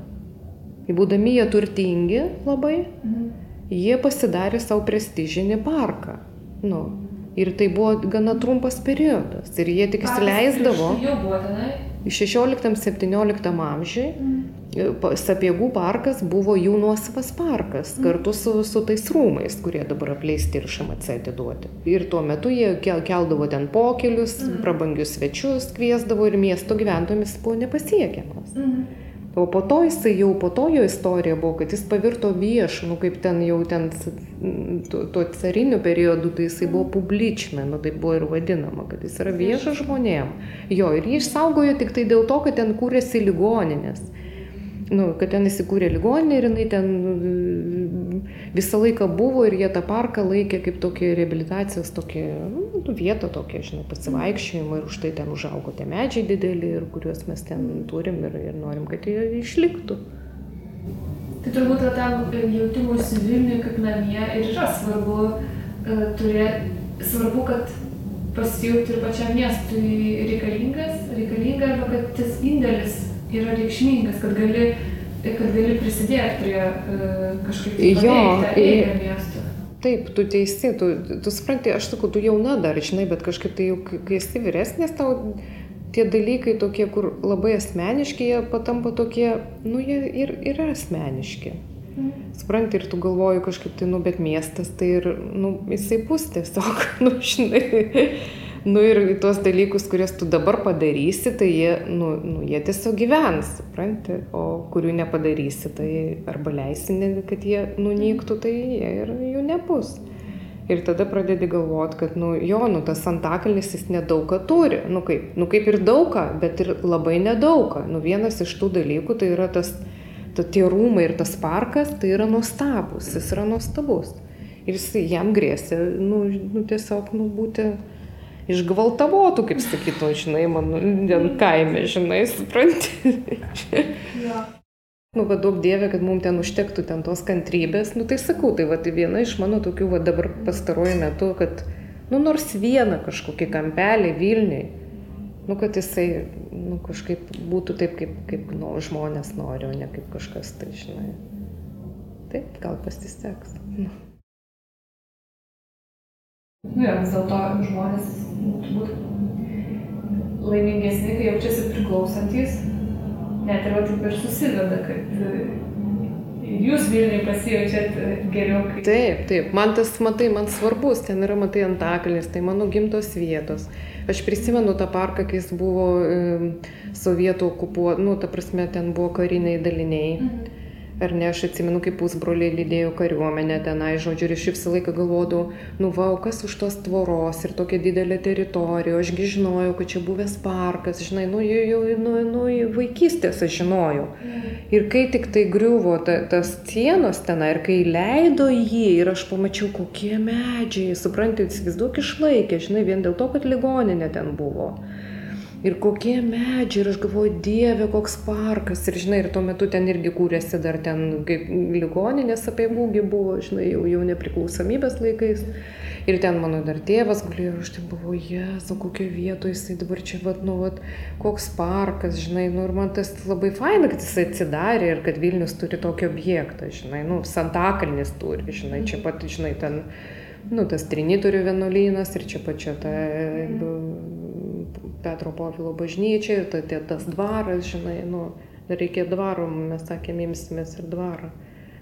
B: Būdami jie turtingi labai, mhm. jie pasidarė savo prestižinį parką. Nu, Ir tai buvo gana trumpas periodas. Ir jie tik įsileisdavo. Iš 16-17 amžiui mm. Sapiegų parkas buvo jų nuosavas parkas mm. kartu su, su tais rūmais, kurie dabar apleisti ir šamace atiduoti. Ir tuo metu jie kel, keldavo ten pokelius, mm. prabangius svečius kviesdavo ir miesto gyventojams buvo nepasiekiamas. Mm. O po to jisai jau, po to jo istorija buvo, kad jis pavirto viešu, nu kaip ten jau ten tuo, cariniu periodu, tai jisai buvo publičme, nu tai buvo ir vadinama, kad jis yra viešas žmonėm. Jo, ir jį išsaugojo tik tai dėl to, kad ten kūrėsi ligoninės nu, kad ten įsikūrė ligoninė ir jinai ten nu, visą laiką buvo ir jie tą parką laikė kaip tokį reabilitacijos tokį, nu, nu, vietą tokią, žinai, pasivaikščiojimą ir už tai ten užaugo tie medžiai dideli ir kuriuos mes ten turim ir, ir norim, kad jie išliktų.
A: Tai turbūt tam jautimusi Vilniui kaip namie ir yra svarbu uh, turėti, svarbu, kad pasijauti ir pačiam miestui reikalingas, reikalinga arba kad tas indėlis yra reikšmingas, kad gali, kad gali prisidėti prie uh, kažkaip tai jo, eigą miesto.
B: Taip, tu teisi, tu, tu supranti, aš sakau, tu jauna dar, žinai, bet kažkaip tai jau, kai esi vyresnės, tau tie dalykai tokie, kur labai asmeniški, jie patampa tokie, nu, jie ir yra asmeniški. Mm. Supranti, ir tu galvoji kažkaip tai, nu, bet miestas tai ir, nu, jisai bus tiesiog, nu, žinai. Nu ir tuos dalykus, kuriuos tu dabar padarysi, tai jie, nu, nu, jie tiesiog gyvens, supranti, o kurių nepadarysi, tai arba leisi, kad jie nunyktų, tai jie ir jų nebus. Ir tada pradedi galvoti, kad, nu, jo, nu, tas antakalnis jis nedaug ką turi. Nu kaip, nu, kaip ir daug ką, bet ir labai nedaug ką. Nu, vienas iš tų dalykų tai yra tas, ta, tie rūmai ir tas parkas, tai yra nuostabus, jis yra nuostabus. Ir jis, jam grėsia, nu, nu, tiesiog, nu, būti išgvaltavotų, kaip sakytų, žinai, man, ten kaime, žinai, supranti. ja nu va duok dieve kad mum ten užtektų ten tos kantrybės nu tai sakau tai vat viena iš mano tokių va dabar pastaruoju metu kad nu nors vieną kažkokį kampelį vilniuj nu kad jisai nu kažkaip būtų taip kaip kaip nu žmonės nori o ne kaip kažkas tai žinai taip gal pasiseks nu.
A: Nu jo, vis dėlto žmonės turbūt laimingesni, kai jaučiasi priklausantis net ir va taip ir susiveda, kad e, jūs Vilniui pasijaučiat e, geriau. Kaip...
B: Taip, taip, man tas, matai, man svarbus, ten yra, matai, Antakalnis, tai mano gimtos vietos. Aš prisimenu tą parką, kai jis buvo e, sovietų okupuotas, nu, ta prasme, ten buvo kariniai daliniai. Mhm ar ne, aš atsimenu, kaip pusbroliai lydėjo kariuomenę tenai, žodžiu, ir aš visą laiką galvodavau, nu va, kas už tos tvoros ir tokia didelė teritorija, ašgi žinojau, kad čia buvęs parkas, žinai, nu, jau, jau nu, nu, vaikystės aš žinojau. Ir kai tik tai griuvo ta, tas sienos tenai ir kai leido jį ir aš pamačiau, kokie medžiai, suprantate, įsivaizduok išlaikė, žinai, vien dėl to, kad ligoninė ten buvo ir kokie medžiai ir aš galvoju dieve koks parkas. Ir žinai ir tuo metu ten irgi kūrėsi dar ten kaip ligoninės apeigų gi buvo žinai jau jau nepriklausomybės laikais. Ir ten mano dar tėvas gulėjo ir aš taip galvoju jėzau kokioj vietoj jisai dabar čia vat nu vat koks parkas žinai nu ir man tas labai faina kad jisai atsidarė ir kad vilnius turi tokį objektą žinai nu santakalnis turi žinai čia pat žinai ten nu tas trinitorių vienuolynas ir čia pat čia ta Petro Povilo bažnyčia, tai tas dvaras, žinai, nu, reikia dvaro, mes sakėm, imsimės ir dvarą,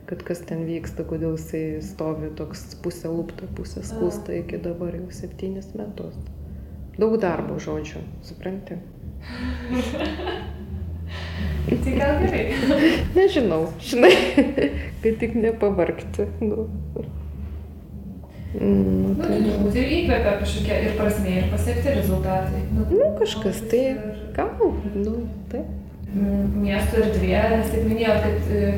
B: kad kas ten vyksta, kodėl jisai stovi toks pusė lūpta, pusė skūsta iki dabar jau septynis metus. Daug darbo žodžių, supranti?
A: tai gal gerai.
B: Nežinau, žinai, kad tik nepavargti. Nu.
A: Mm, tai... Nu, turbūt ir įkvepia kažkokia ir prasmė, ir pasiekti rezultatai.
B: Nu, nu kažkas tai, gal, nu, taip.
A: Miesto erdvė, nes taip minėjau, kad e,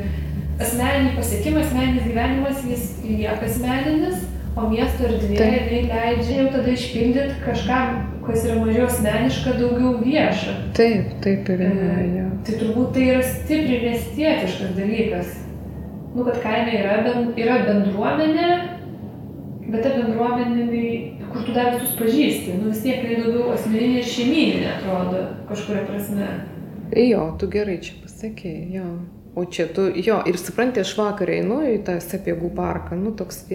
A: asmeniniai pasiekimai, asmeninis gyvenimas, jis lieka asmeninis, o miesto erdvė jinai leidžia jau tada išpildyti kažkam, kas yra mažiau asmeniška, daugiau vieša.
B: Taip, taip ir yra.
A: E, tai turbūt tai yra stipriai miestietiškas dalykas. Nu, kad kaime yra, ben, yra bendruomenė, Bet ta bendruomenė, kur tu dar visus pažįsti, nu vis tiek tai daugiau asmeninė ir šeimininė atrodo kažkuria prasme.
B: Jo, tu gerai čia pasakėjai, jo. O čia tu, jo, ir supranti, aš vakar einu į tą sapiegų parką, nu toks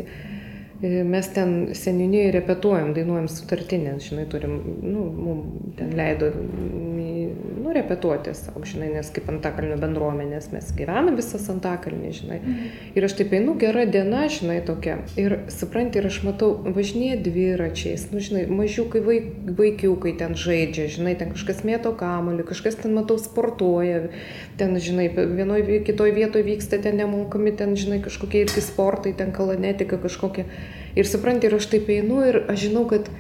B: E, mes ten seniūnijoje repetuojam, dainuojam sutartinę, žinai, turim, nu, mums ten leido, repetuoti savo, žinai, nes kaip antakalnio bendruomenės mes gyvename visas antakalnį, žinai. Mhm. Ir aš taip einu, gera diena, žinai, tokia. Ir supranti, ir aš matau, važinėja dviračiais, nu, žinai, mažiukai vaik, vaikiukai ten žaidžia, žinai, ten kažkas mėto kamuolį, kažkas ten, matau, sportuoja, ten, žinai, vienoje, kitoje vietoje vyksta ten nemokami, ten, žinai, kažkokie irgi sportai, ten kalanetika kažkokia. Ir supranti, ir aš taip einu ir aš žinau, kad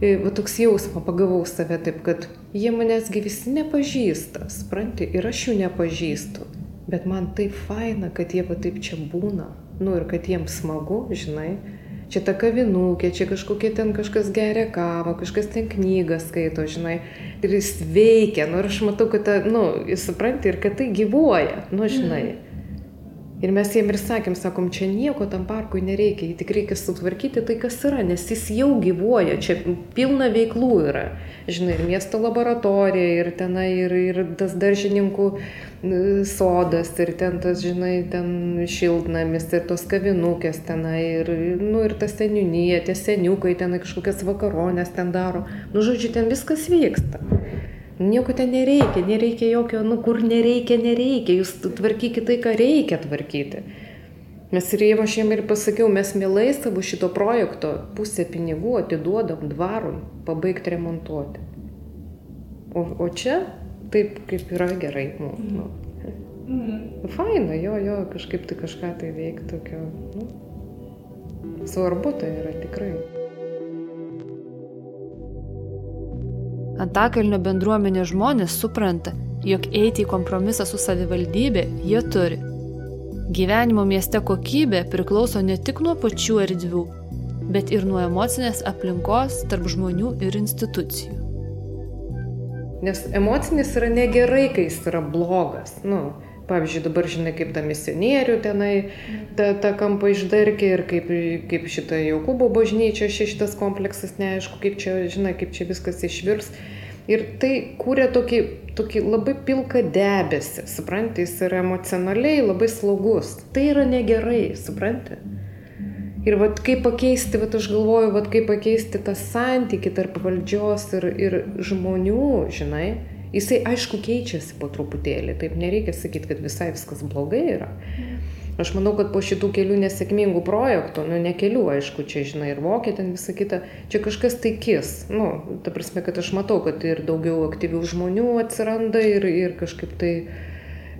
B: va toks jausmą pagavau save taip, kad jie manęsgi visi nepažįsta, supranti, ir aš jų nepažįstu. Bet man taip faina, kad jie va taip čia būna. Nu ir kad jiems smagu, žinai. Čia ta kavinukė, čia kažkokie ten kažkas geria kavą, kažkas ten knygą skaito, žinai. Ir jis veikia, nu ir aš matau, kad, ta, nu, supranti ir kad tai gyvuoja, nu žinai. Mm. Ir mes jiem ir sakėm, sakom, čia nieko tam parkui nereikia, jį tik reikia sutvarkyti tai, kas yra, nes jis jau gyvuoja, čia pilna veiklų yra. Žinai, ir miesto laboratorija, ir tenai, ir, ir tas daržininkų sodas, ir ten tas, žinai, ten šiltnamis, ir tos kavinukės tenai, ir, nu, ir tas seniūnyje, tie seniukai tenai kažkokias vakaronės ten daro. Nu, žodžiu, ten viskas vyksta. Nieko ten nereikia, nereikia jokio, nu kur nereikia, nereikia, jūs tvarkykite tai, ką reikia tvarkyti. Mes ir jau aš jiem ir pasakiau, mes mielai savo šito projekto pusę pinigų atiduodam dvarui pabaigti remontuoti. O, o čia taip kaip yra gerai. Nu, nu. Mm. Faina, jo, jo, kažkaip tai kažką tai veikti tokio. Nu, svarbu tai yra tikrai.
A: Antakalnio bendruomenės žmonės supranta, jog eiti į kompromisą su savivaldybė jie turi. Gyvenimo mieste kokybė priklauso ne tik nuo pačių erdvių, bet ir nuo emocinės aplinkos tarp žmonių ir institucijų.
B: Nes emocinis yra negerai, kai jis yra blogas. Nu, pavyzdžiui, dabar žinai, kaip ta misionierių tenai, ta, ta kampa išdarkė ir kaip, kaip šitą Jokūbo bažnyčia, šitas kompleksas, neaišku, kaip čia, žinai, kaip čia viskas išvirs. Ir tai kūrė tokį, tokį labai pilką debesį, suprantate, jis yra emocionaliai labai slogus. Tai yra negerai, suprantate. Ir vat kaip pakeisti, vat aš galvoju, vat kaip pakeisti tą santyki tarp valdžios ir, ir žmonių, žinai, Jisai aišku keičiasi po truputėlį, taip nereikia sakyti, kad visai viskas blogai yra. Aš manau, kad po šitų kelių nesėkmingų projektų, nu ne kelių, aišku, čia žinai ir vokė ten visą kitą, čia kažkas tai kis. Nu, ta prasme, kad aš matau, kad ir daugiau aktyvių žmonių atsiranda ir, ir kažkaip tai,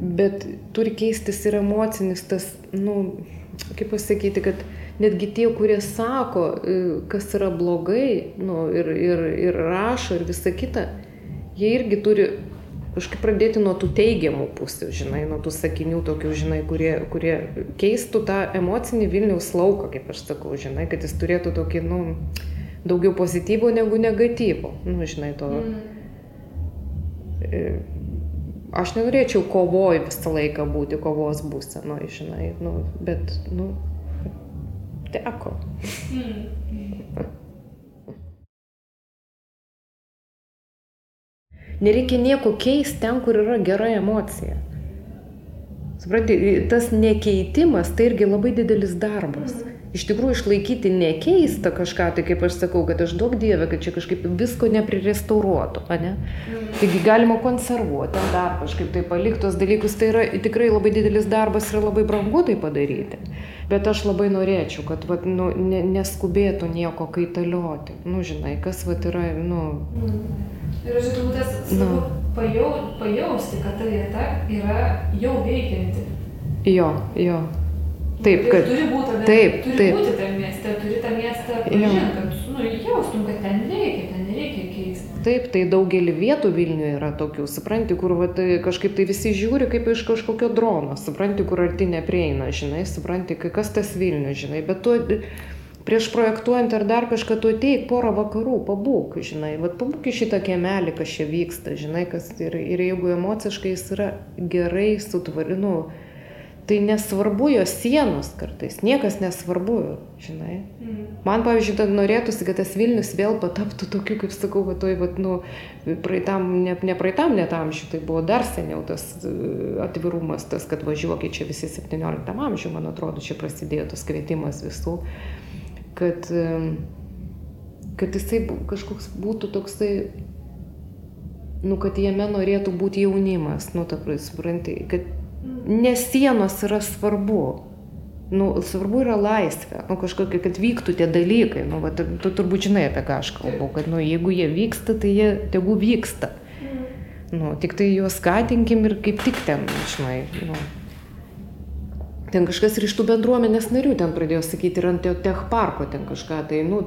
B: bet turi keistis ir emocinis tas, nu, kaip pasakyti, kad netgi tie, kurie sako, e, kas yra blogai, nu, ir, ir, ir rašo ir visa kita, jie irgi turi kažkaip pradėti nuo tų teigiamų pusių, žinai, nuo tų sakinių tokių, žinai, kurie, kurie keistų tą emocinį Vilniaus lauką, kaip aš sakau, žinai, kad jis turėtų tokį, nu, daugiau pozityvų negu negatyvų, nu, žinai, to. Mm. Aš nenorėčiau kovoj visą laiką būti, kovos būsenoje, žinai, nu, bet, nu, teko. Mm. Nereikia nieko keisti ten, kur yra gera emocija. Suprantate, tas nekeitimas tai irgi labai didelis darbas. Iš tikrųjų išlaikyti nekeistą kažką, tai kaip aš sakau, kad aš daug dievę, kad čia kažkaip visko neprirestauruotų, ne? Taigi galima konservuoti, dar kažkaip tai paliktos dalykus, tai yra tikrai labai didelis darbas ir labai brangu tai padaryti. Bet aš labai norėčiau, kad vat, nu, ne, neskubėtų nieko kaitalioti. Nu, žinai, kas vat, yra, nu...
A: Mm Ir aš turbūt tas nu. pajau, pajausti, kad ta vieta yra jau veikianti.
B: Jo, jo. Taip, kad.
A: Turi būti, bet, taip, turi taip. būti tam mieste, turi tą miestą pažinti, kad nu, jaustum, kad ten reikia, ten nereikia keisti.
B: Taip, tai daugelį vietų Vilniuje yra tokių, supranti, kur va, tai kažkaip tai visi žiūri kaip iš kažkokio drono, supranti, kur arti neprieina, žinai, supranti, kas tas Vilnius, žinai, bet tu prieš projektuojant ar dar kažką tu ateik porą vakarų, pabūk, žinai, vat pabūk į šitą kiemelį, kas čia vyksta, žinai, kas ir, ir jeigu emociškai jis yra gerai sutvarinu, tai nesvarbu jo sienos kartais, niekas nesvarbu, žinai. Mm. Man, pavyzdžiui, norėtųsi, kad tas Vilnius vėl pataptų tokiu, kaip sakau, va, toj, va, nu, praeitam, ne, ne praeitam net amžiui, tai buvo dar seniau tas e, atvirumas, tas, kad važiuokit čia visi 17 amžiui, man atrodo, čia prasidėjo tas kvietimas visų kad, kad jisai kažkoks būtų toksai, nu, kad jame norėtų būti jaunimas, nu, ta supranti, kad nes sienos yra svarbu. Nu, svarbu yra laisvė, nu, kažkokia, kad vyktų tie dalykai. Nu, va, tu, tu turbūt žinai, apie ką aš kalbu, kad nu, jeigu jie vyksta, tai jie tegu vyksta. Nu, tik tai juos skatinkim ir kaip tik ten, žinai. Nu, ten kažkas ir iš tų bendruomenės narių ten pradėjo sakyti ir ant tech parko ten kažką, tai, nu,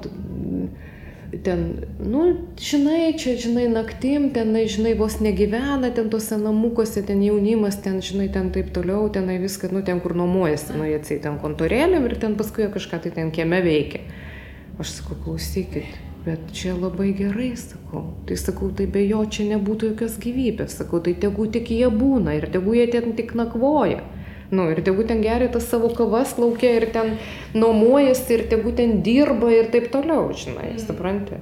B: ten, nu, žinai, čia, žinai, naktim, ten, žinai, vos negyvena, ten tuose namukuose, ten jaunimas, ten, žinai, ten taip toliau, tenai viską, nu, ten, kur nuomojasi, nu, jie atsiai ten kontorėlėm ir ten paskui kažką tai ten kieme veikia. Aš sakau, klausykit, bet čia labai gerai, sakau. Tai sakau, tai be jo čia nebūtų jokios gyvybės, sakau, tai tegu tik jie būna ir tegu jie ten tik nakvoja. Nu, ir tegu ten geria tas savo kavas laukia ir ten nuomojasi ir tegu ten dirba ir taip toliau, žinai, supranti.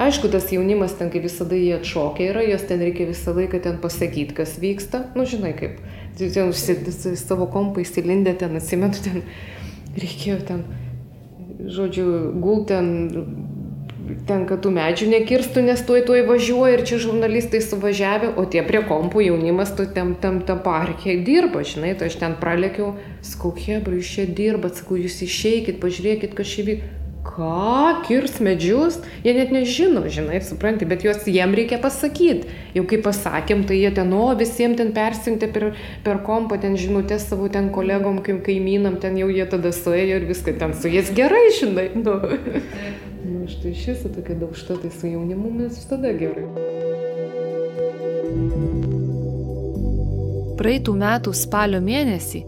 B: Aišku, tas jaunimas ten, kaip visada jie atšokia yra, jos ten reikia visą laiką ten pasakyti, kas vyksta. Nu, žinai, kaip, ten užsidėsi savo kompą įsilindę ten, atsimenu, ten reikėjo ten, žodžiu, gul ten ten, kad tų medžių nekirstų, nes tuoj tuoj važiuoja ir čia žurnalistai suvažiavę, o tie prie kompų jaunimas tu tam, tam, tam parke dirba, žinai, tai aš ten pralėkiau, sakau, hebra, jūs čia dirbat, sakau, jūs išeikit, pažiūrėkit, kas čia vyko. Ką, kirs medžius, jie net nežino, žinai, supranti, bet juos jiem reikia pasakyti. Jau kai pasakėm, tai jie ten, o visiems ten persintė per, per kompą, ten žinutę savo ten kolegom, kaip kaimynam, ten jau jie tada suėjo ir viską ten su jais gerai, žinai. Nu. Nu, štai šis tokia daužta, tai su jaunimu mes visada gerai.
A: Praeitų metų spalio mėnesį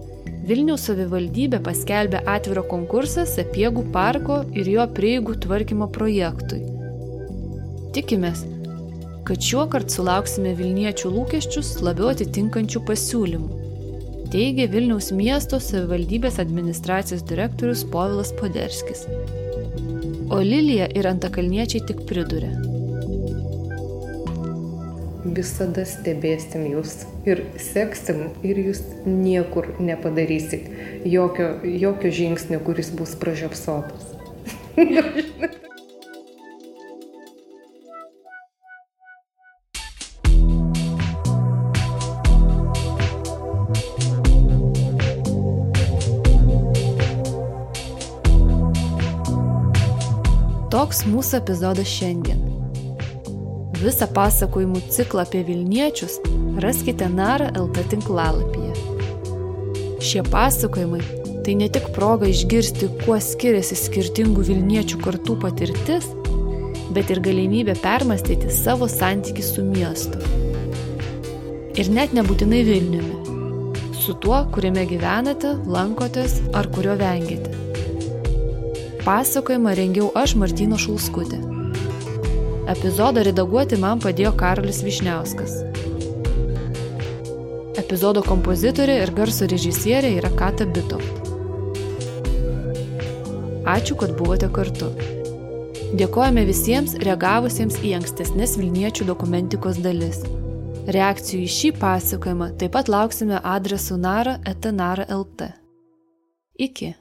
A: Vilniaus savivaldybė paskelbė atviro konkursą Sapiegų parko ir jo prieigų tvarkymo projektui. Tikimės, kad šiuo kartu sulauksime Vilniečių lūkesčius labiau atitinkančių pasiūlymų, teigia Vilniaus miesto savivaldybės administracijos direktorius Povilas Poderskis o Lilija ir Antakalniečiai tik priduria.
B: Visada stebėsim jūs ir seksim ir jūs niekur nepadarysit jokio, jokio žingsnio, kuris bus pražiopsotas.
A: Toks mūsų epizodas šiandien. Visą pasakojimų ciklą apie Vilniečius raskite Nara LT tinklalapyje. Šie pasakojimai tai ne tik proga išgirsti, kuo skiriasi skirtingų Vilniečių kartų patirtis, bet ir galimybė permastyti savo santykių su miestu. Ir net nebūtinai Vilniumi, su tuo, kuriame gyvenate, lankotės ar kurio vengiate. Pasakojimą rengiau aš Martino Šulskutė. Epizodą redaguoti man padėjo Karolis Višniauskas. Epizodo kompozitorė ir garso režisierė yra Kata Bitoft. Ačiū, kad buvote kartu. Dėkojame visiems reagavusiems į ankstesnės Vilniečių dokumentikos dalis. Reakcijų į šį pasakojimą taip pat lauksime adresu nara etanara.lt. Iki.